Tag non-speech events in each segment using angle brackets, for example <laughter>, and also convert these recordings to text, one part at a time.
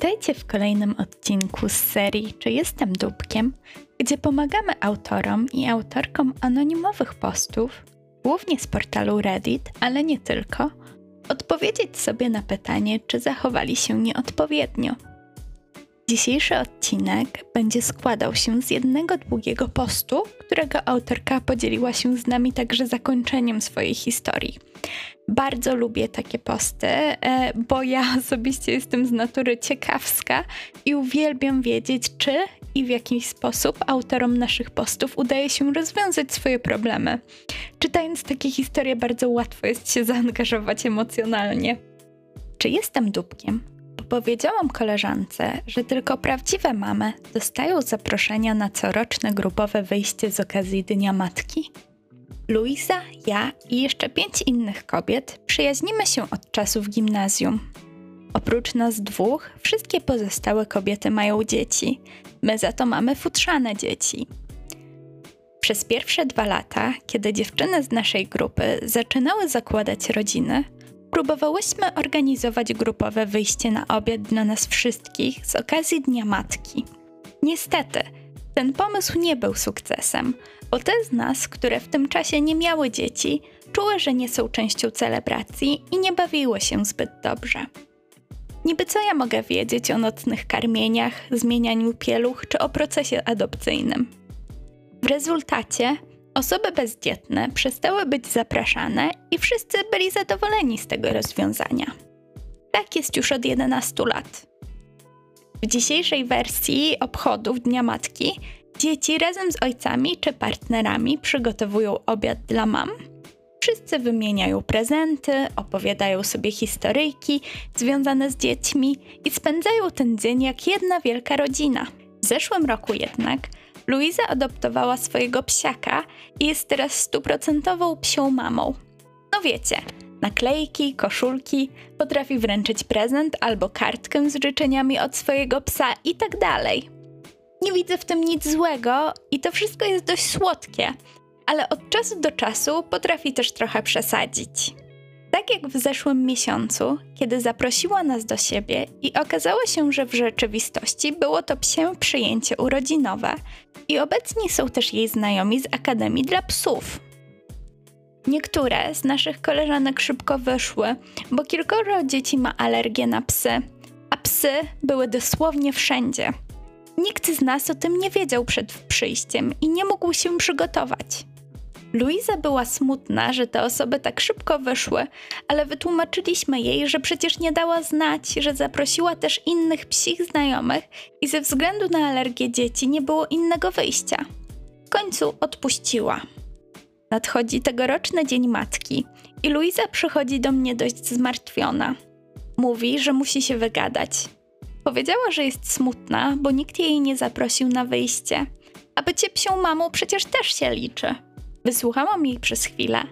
Witajcie w kolejnym odcinku z serii Czy jestem dupkiem, gdzie pomagamy autorom i autorkom anonimowych postów, głównie z portalu Reddit, ale nie tylko, odpowiedzieć sobie na pytanie, czy zachowali się nieodpowiednio. Dzisiejszy odcinek będzie składał się z jednego długiego postu, którego autorka podzieliła się z nami także zakończeniem swojej historii. Bardzo lubię takie posty, e, bo ja <laughs> osobiście jestem z natury ciekawska i uwielbiam wiedzieć, czy i w jaki sposób autorom naszych postów udaje się rozwiązać swoje problemy. Czytając takie historie, bardzo łatwo jest się zaangażować emocjonalnie. Czy jestem dupkiem? Powiedziałam koleżance, że tylko prawdziwe mamy dostają zaproszenia na coroczne grupowe wyjście z okazji Dnia Matki. Luisa, ja i jeszcze pięć innych kobiet przyjaźnimy się od czasów gimnazjum. Oprócz nas dwóch, wszystkie pozostałe kobiety mają dzieci. My za to mamy futrzane dzieci. Przez pierwsze dwa lata, kiedy dziewczyny z naszej grupy zaczynały zakładać rodziny, próbowałyśmy organizować grupowe wyjście na obiad dla nas wszystkich z okazji Dnia Matki. Niestety, ten pomysł nie był sukcesem, bo te z nas, które w tym czasie nie miały dzieci, czuły, że nie są częścią celebracji i nie bawiły się zbyt dobrze. Niby co ja mogę wiedzieć o nocnych karmieniach, zmienianiu pieluch czy o procesie adopcyjnym? W rezultacie Osoby bezdzietne przestały być zapraszane i wszyscy byli zadowoleni z tego rozwiązania. Tak jest już od 11 lat. W dzisiejszej wersji obchodów Dnia Matki dzieci razem z ojcami czy partnerami przygotowują obiad dla mam. Wszyscy wymieniają prezenty, opowiadają sobie historyjki związane z dziećmi i spędzają ten dzień jak jedna wielka rodzina. W zeszłym roku jednak Luiza adoptowała swojego psiaka i jest teraz stuprocentową psią mamą. No wiecie, naklejki, koszulki, potrafi wręczyć prezent albo kartkę z życzeniami od swojego psa i tak dalej. Nie widzę w tym nic złego i to wszystko jest dość słodkie, ale od czasu do czasu potrafi też trochę przesadzić. Tak jak w zeszłym miesiącu, kiedy zaprosiła nas do siebie i okazało się, że w rzeczywistości było to psie przyjęcie urodzinowe i obecni są też jej znajomi z Akademii dla Psów. Niektóre z naszych koleżanek szybko wyszły, bo kilkoro dzieci ma alergię na psy, a psy były dosłownie wszędzie. Nikt z nas o tym nie wiedział przed przyjściem i nie mógł się przygotować. Luiza była smutna, że te osoby tak szybko wyszły, ale wytłumaczyliśmy jej, że przecież nie dała znać, że zaprosiła też innych psich znajomych i ze względu na alergię dzieci nie było innego wyjścia. W końcu odpuściła. Nadchodzi tegoroczny Dzień Matki i Luiza przychodzi do mnie dość zmartwiona. Mówi, że musi się wygadać. Powiedziała, że jest smutna, bo nikt jej nie zaprosił na wyjście. A bycie psią mamą przecież też się liczy. Wysłuchałam jej przez chwilę,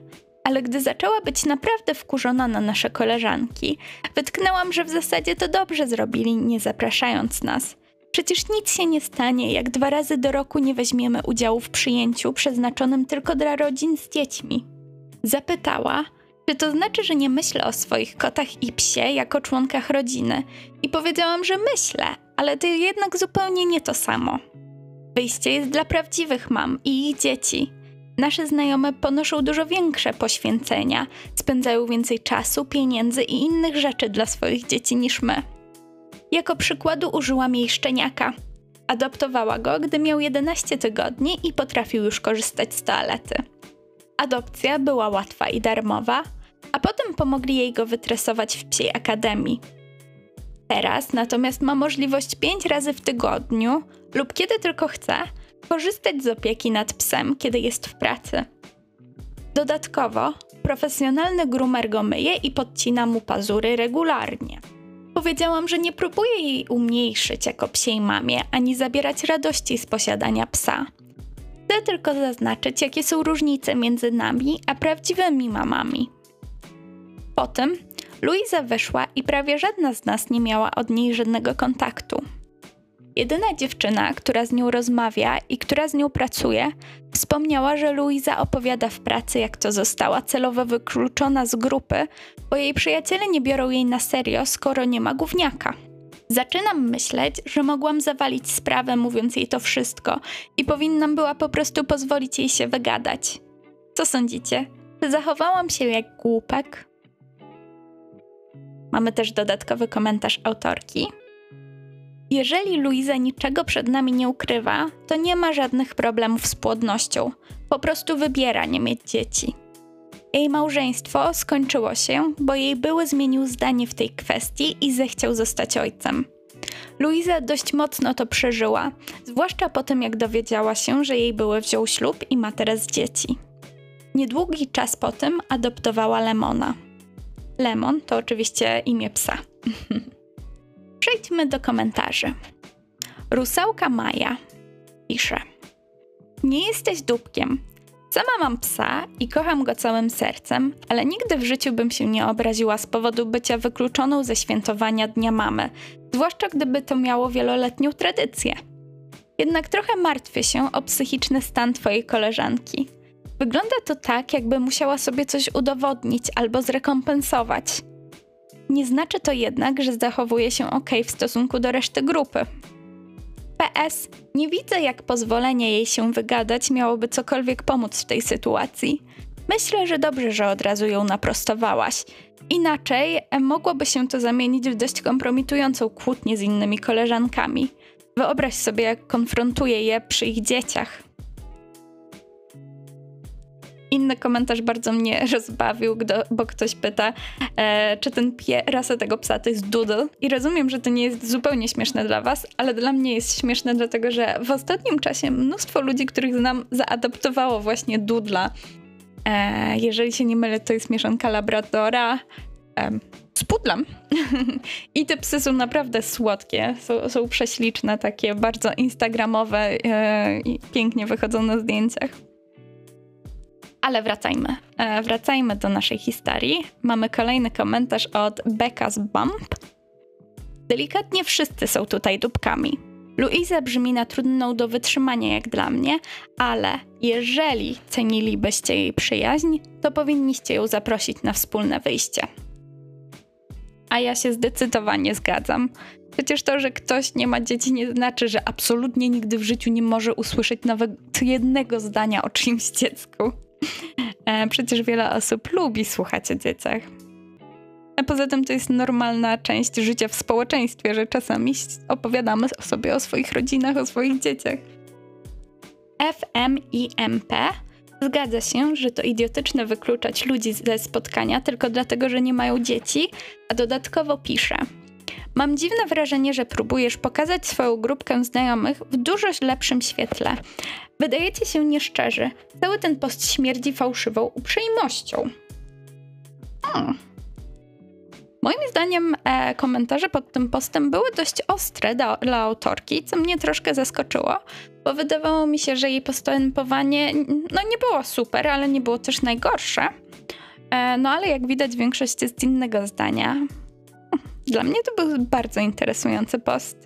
ale gdy zaczęła być naprawdę wkurzona na nasze koleżanki, wytknęłam, że w zasadzie to dobrze zrobili, nie zapraszając nas. Przecież nic się nie stanie, jak dwa razy do roku nie weźmiemy udziału w przyjęciu przeznaczonym tylko dla rodzin z dziećmi. Zapytała, czy to znaczy, że nie myślę o swoich kotach i psie jako członkach rodziny. I powiedziałam, że myślę, ale to jednak zupełnie nie to samo. Wyjście jest dla prawdziwych mam i ich dzieci. Nasze znajome ponoszą dużo większe poświęcenia, spędzają więcej czasu, pieniędzy i innych rzeczy dla swoich dzieci niż my. Jako przykładu użyłam jej szczeniaka. Adoptowała go, gdy miał 11 tygodni i potrafił już korzystać z toalety. Adopcja była łatwa i darmowa, a potem pomogli jej go wytresować w psiej akademii. Teraz natomiast ma możliwość 5 razy w tygodniu lub kiedy tylko chce korzystać z opieki nad psem, kiedy jest w pracy. Dodatkowo, profesjonalny groomer go myje i podcina mu pazury regularnie. Powiedziałam, że nie próbuję jej umniejszyć jako psiej mamie, ani zabierać radości z posiadania psa. Chcę tylko zaznaczyć, jakie są różnice między nami a prawdziwymi mamami. Potem Luiza wyszła i prawie żadna z nas nie miała od niej żadnego kontaktu. Jedyna dziewczyna, która z nią rozmawia i która z nią pracuje, wspomniała, że Luiza opowiada w pracy, jak to została celowo wykluczona z grupy, bo jej przyjaciele nie biorą jej na serio, skoro nie ma gówniaka. Zaczynam myśleć, że mogłam zawalić sprawę, mówiąc jej to wszystko, i powinnam była po prostu pozwolić jej się wygadać. Co sądzicie? Czy zachowałam się jak głupek? Mamy też dodatkowy komentarz autorki. Jeżeli Luiza niczego przed nami nie ukrywa, to nie ma żadnych problemów z płodnością. Po prostu wybiera nie mieć dzieci. Jej małżeństwo skończyło się, bo jej były zmienił zdanie w tej kwestii i zechciał zostać ojcem. Luiza dość mocno to przeżyła, zwłaszcza po tym jak dowiedziała się, że jej były wziął ślub i ma teraz dzieci. Niedługi czas po tym adoptowała Lemona. Lemon to oczywiście imię psa. <laughs> Przejdźmy do komentarzy. Rusałka Maja pisze: Nie jesteś dupkiem. Sama mam psa i kocham go całym sercem, ale nigdy w życiu bym się nie obraziła z powodu bycia wykluczoną ze świętowania Dnia Mamy, zwłaszcza gdyby to miało wieloletnią tradycję. Jednak trochę martwię się o psychiczny stan twojej koleżanki. Wygląda to tak, jakby musiała sobie coś udowodnić albo zrekompensować. Nie znaczy to jednak, że zachowuje się ok w stosunku do reszty grupy. PS. Nie widzę, jak pozwolenie jej się wygadać miałoby cokolwiek pomóc w tej sytuacji. Myślę, że dobrze, że od razu ją naprostowałaś. Inaczej mogłoby się to zamienić w dość kompromitującą kłótnię z innymi koleżankami. Wyobraź sobie, jak konfrontuje je przy ich dzieciach. Inny komentarz bardzo mnie <laughs> rozbawił, bo ktoś pyta, e, czy ten pie, rasa tego psa to jest doodle. I rozumiem, że to nie jest zupełnie śmieszne dla was, ale dla mnie jest śmieszne dlatego, że w ostatnim czasie mnóstwo ludzi, których znam, zaadoptowało właśnie doodla. E, jeżeli się nie mylę, to jest mieszanka labradora, z pudlem. <laughs> I te psy są naprawdę słodkie, są, są prześliczne, takie bardzo instagramowe e, i pięknie wychodzą na zdjęciach. Ale wracajmy. E, wracajmy do naszej historii. Mamy kolejny komentarz od Becca's Bump. Delikatnie wszyscy są tutaj dupkami. Luiza brzmi na trudną do wytrzymania jak dla mnie, ale jeżeli cenilibyście jej przyjaźń, to powinniście ją zaprosić na wspólne wyjście. A ja się zdecydowanie zgadzam. Przecież to, że ktoś nie ma dzieci, nie znaczy, że absolutnie nigdy w życiu nie może usłyszeć nawet jednego zdania o czyimś dziecku. E, przecież wiele osób lubi słuchać o dzieciach. A poza tym to jest normalna część życia w społeczeństwie, że czasami opowiadamy sobie o swoich rodzinach, o swoich dzieciach. FMIMP zgadza się, że to idiotyczne wykluczać ludzi ze spotkania tylko dlatego, że nie mają dzieci, a dodatkowo pisze – Mam dziwne wrażenie, że próbujesz pokazać swoją grupkę znajomych w dużo lepszym świetle. Wydajecie się nieszczerzy. Cały ten post śmierdzi fałszywą uprzejmością. Hmm. Moim zdaniem e, komentarze pod tym postem były dość ostre do, dla autorki, co mnie troszkę zaskoczyło, bo wydawało mi się, że jej postępowanie no nie było super, ale nie było też najgorsze. E, no ale jak widać większość jest innego zdania. Dla mnie to był bardzo interesujący post.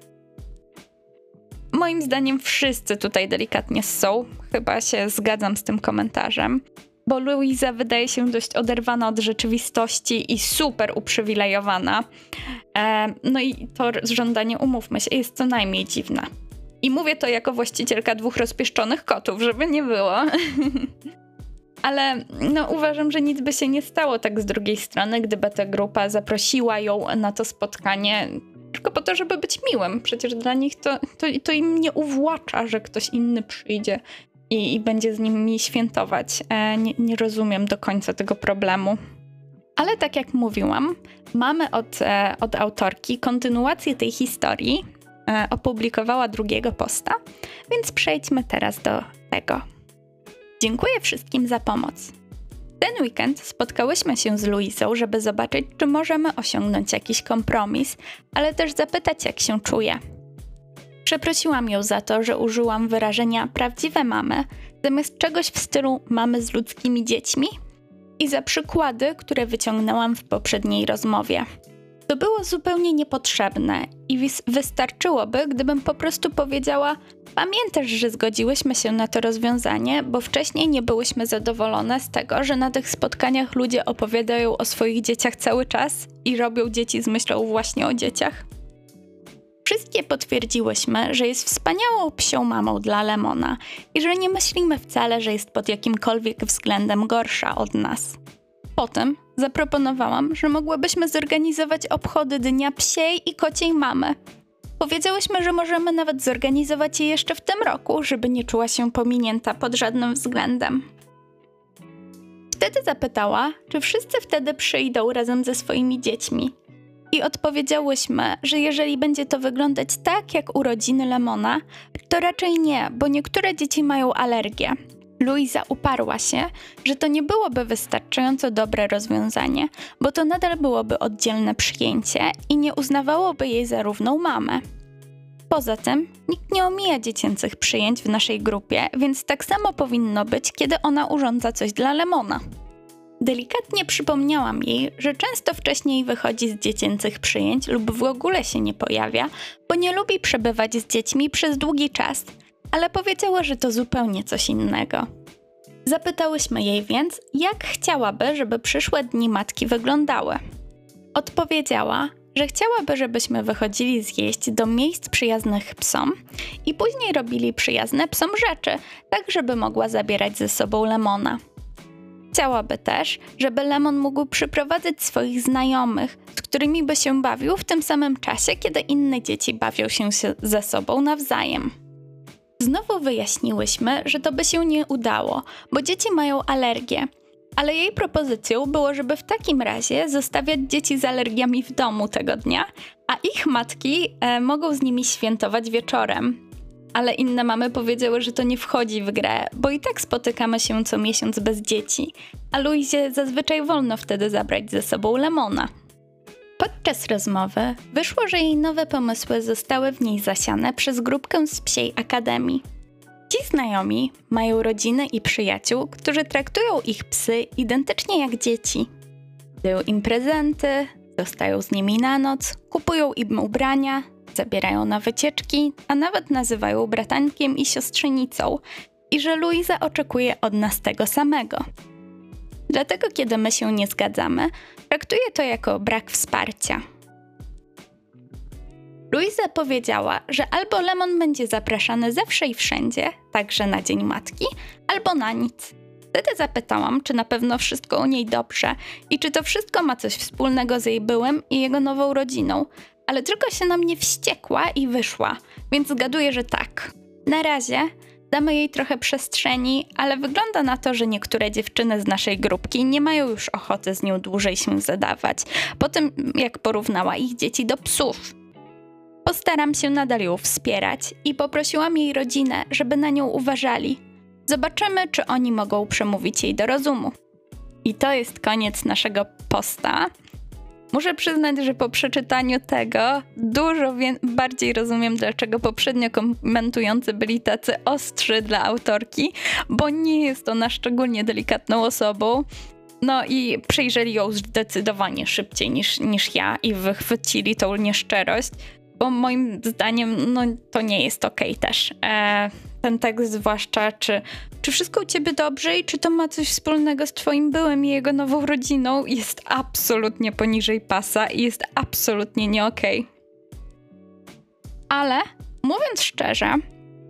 Moim zdaniem wszyscy tutaj delikatnie są. Chyba się zgadzam z tym komentarzem. Bo Luiza wydaje się dość oderwana od rzeczywistości i super uprzywilejowana. E, no i to żądanie, umówmy się, jest co najmniej dziwne. I mówię to jako właścicielka dwóch rozpieszczonych kotów, żeby nie było. <laughs> ale no, uważam, że nic by się nie stało tak z drugiej strony, gdyby ta grupa zaprosiła ją na to spotkanie tylko po to, żeby być miłym. Przecież dla nich to, to, to im nie uwłacza, że ktoś inny przyjdzie i, i będzie z nimi świętować. E, nie, nie rozumiem do końca tego problemu. Ale tak jak mówiłam, mamy od, e, od autorki kontynuację tej historii. E, opublikowała drugiego posta, więc przejdźmy teraz do tego. Dziękuję wszystkim za pomoc. Ten weekend spotkałyśmy się z Luisą, żeby zobaczyć, czy możemy osiągnąć jakiś kompromis, ale też zapytać, jak się czuje. Przeprosiłam ją za to, że użyłam wyrażenia prawdziwe mamy zamiast czegoś w stylu mamy z ludzkimi dziećmi i za przykłady, które wyciągnęłam w poprzedniej rozmowie. To było zupełnie niepotrzebne i wystarczyłoby, gdybym po prostu powiedziała: Pamiętasz, że zgodziłyśmy się na to rozwiązanie, bo wcześniej nie byłyśmy zadowolone z tego, że na tych spotkaniach ludzie opowiadają o swoich dzieciach cały czas i robią dzieci z myślą właśnie o dzieciach. Wszystkie potwierdziłyśmy, że jest wspaniałą psią mamą dla Lemona i że nie myślimy wcale, że jest pod jakimkolwiek względem gorsza od nas. Potem zaproponowałam, że mogłybyśmy zorganizować obchody Dnia Psiej i Kociej Mamy. Powiedziałyśmy, że możemy nawet zorganizować je jeszcze w tym roku, żeby nie czuła się pominięta pod żadnym względem. Wtedy zapytała, czy wszyscy wtedy przyjdą razem ze swoimi dziećmi. I odpowiedziałyśmy, że jeżeli będzie to wyglądać tak jak urodziny Lemona, to raczej nie, bo niektóre dzieci mają alergię. Luisa uparła się, że to nie byłoby wystarczająco dobre rozwiązanie, bo to nadal byłoby oddzielne przyjęcie i nie uznawałoby jej za równą mamę. Poza tym, nikt nie omija dziecięcych przyjęć w naszej grupie, więc tak samo powinno być, kiedy ona urządza coś dla Lemona. Delikatnie przypomniałam jej, że często wcześniej wychodzi z dziecięcych przyjęć lub w ogóle się nie pojawia, bo nie lubi przebywać z dziećmi przez długi czas, ale powiedziała, że to zupełnie coś innego. Zapytałyśmy jej więc, jak chciałaby, żeby przyszłe dni matki wyglądały. Odpowiedziała, że chciałaby, żebyśmy wychodzili zjeść do miejsc przyjaznych psom i później robili przyjazne psom rzeczy, tak żeby mogła zabierać ze sobą Lemona. Chciałaby też, żeby Lemon mógł przyprowadzać swoich znajomych, z którymi by się bawił w tym samym czasie, kiedy inne dzieci bawią się ze sobą nawzajem. Znowu wyjaśniłyśmy, że to by się nie udało, bo dzieci mają alergię, ale jej propozycją było, żeby w takim razie zostawiać dzieci z alergiami w domu tego dnia, a ich matki e, mogą z nimi świętować wieczorem. Ale inne mamy powiedziały, że to nie wchodzi w grę, bo i tak spotykamy się co miesiąc bez dzieci, a Luizie zazwyczaj wolno wtedy zabrać ze sobą lemona. Podczas rozmowy wyszło, że jej nowe pomysły zostały w niej zasiane przez grupkę z Psiej Akademii. Ci znajomi mają rodziny i przyjaciół, którzy traktują ich psy identycznie jak dzieci. Dają im prezenty, zostają z nimi na noc, kupują im ubrania, zabierają na wycieczki, a nawet nazywają bratankiem i siostrzenicą, i że Luiza oczekuje od nas tego samego. Dlatego, kiedy my się nie zgadzamy, traktuje to jako brak wsparcia. Luisa powiedziała, że albo Lemon będzie zapraszany zawsze i wszędzie, także na Dzień Matki, albo na nic. Wtedy zapytałam, czy na pewno wszystko u niej dobrze i czy to wszystko ma coś wspólnego z jej byłym i jego nową rodziną, ale tylko się na mnie wściekła i wyszła, więc zgaduję, że tak. Na razie damy jej trochę przestrzeni, ale wygląda na to, że niektóre dziewczyny z naszej grupki nie mają już ochoty z nią dłużej się zadawać, po tym jak porównała ich dzieci do psów. Postaram się nadal ją wspierać i poprosiłam jej rodzinę, żeby na nią uważali. Zobaczymy, czy oni mogą przemówić jej do rozumu. I to jest koniec naszego posta. Muszę przyznać, że po przeczytaniu tego dużo bardziej rozumiem, dlaczego poprzednio komentujący byli tacy ostrzy dla autorki, bo nie jest ona szczególnie delikatną osobą. No i przejrzeli ją zdecydowanie szybciej niż, niż ja i wychwycili tą nieszczerość, bo moim zdaniem no, to nie jest okej okay też. E, ten tekst zwłaszcza, czy, czy wszystko u ciebie dobrze i czy to ma coś wspólnego z twoim byłem i jego nową rodziną, jest absolutnie poniżej pasa i jest absolutnie nie okej. Okay. Ale mówiąc szczerze,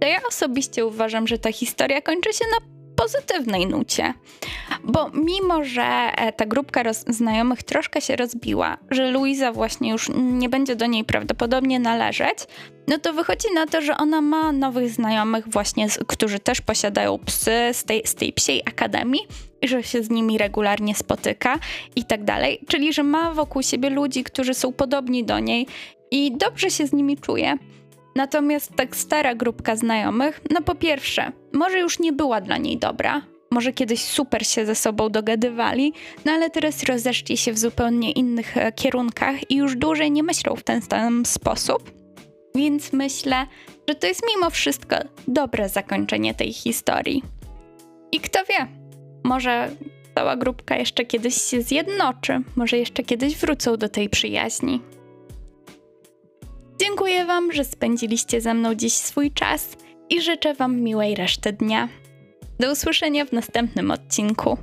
to ja osobiście uważam, że ta historia kończy się na pozytywnej nucie. Bo mimo, że e, ta grupka znajomych troszkę się rozbiła, że Luiza właśnie już nie będzie do niej prawdopodobnie należeć, no to wychodzi na to, że ona ma nowych znajomych właśnie, którzy też posiadają psy z tej, z tej psiej akademii i że się z nimi regularnie spotyka i tak dalej. Czyli, że ma wokół siebie ludzi, którzy są podobni do niej i dobrze się z nimi czuje. Natomiast tak stara grupka znajomych, no po pierwsze, może już nie była dla niej dobra, może kiedyś super się ze sobą dogadywali, no ale teraz rozeszli się w zupełnie innych e, kierunkach i już dłużej nie myślą w ten sam sposób. Więc myślę, że to jest mimo wszystko dobre zakończenie tej historii. I kto wie, może cała grupka jeszcze kiedyś się zjednoczy, może jeszcze kiedyś wrócą do tej przyjaźni. Dziękuję Wam, że spędziliście ze mną dziś swój czas i życzę Wam miłej reszty dnia. Do usłyszenia w następnym odcinku.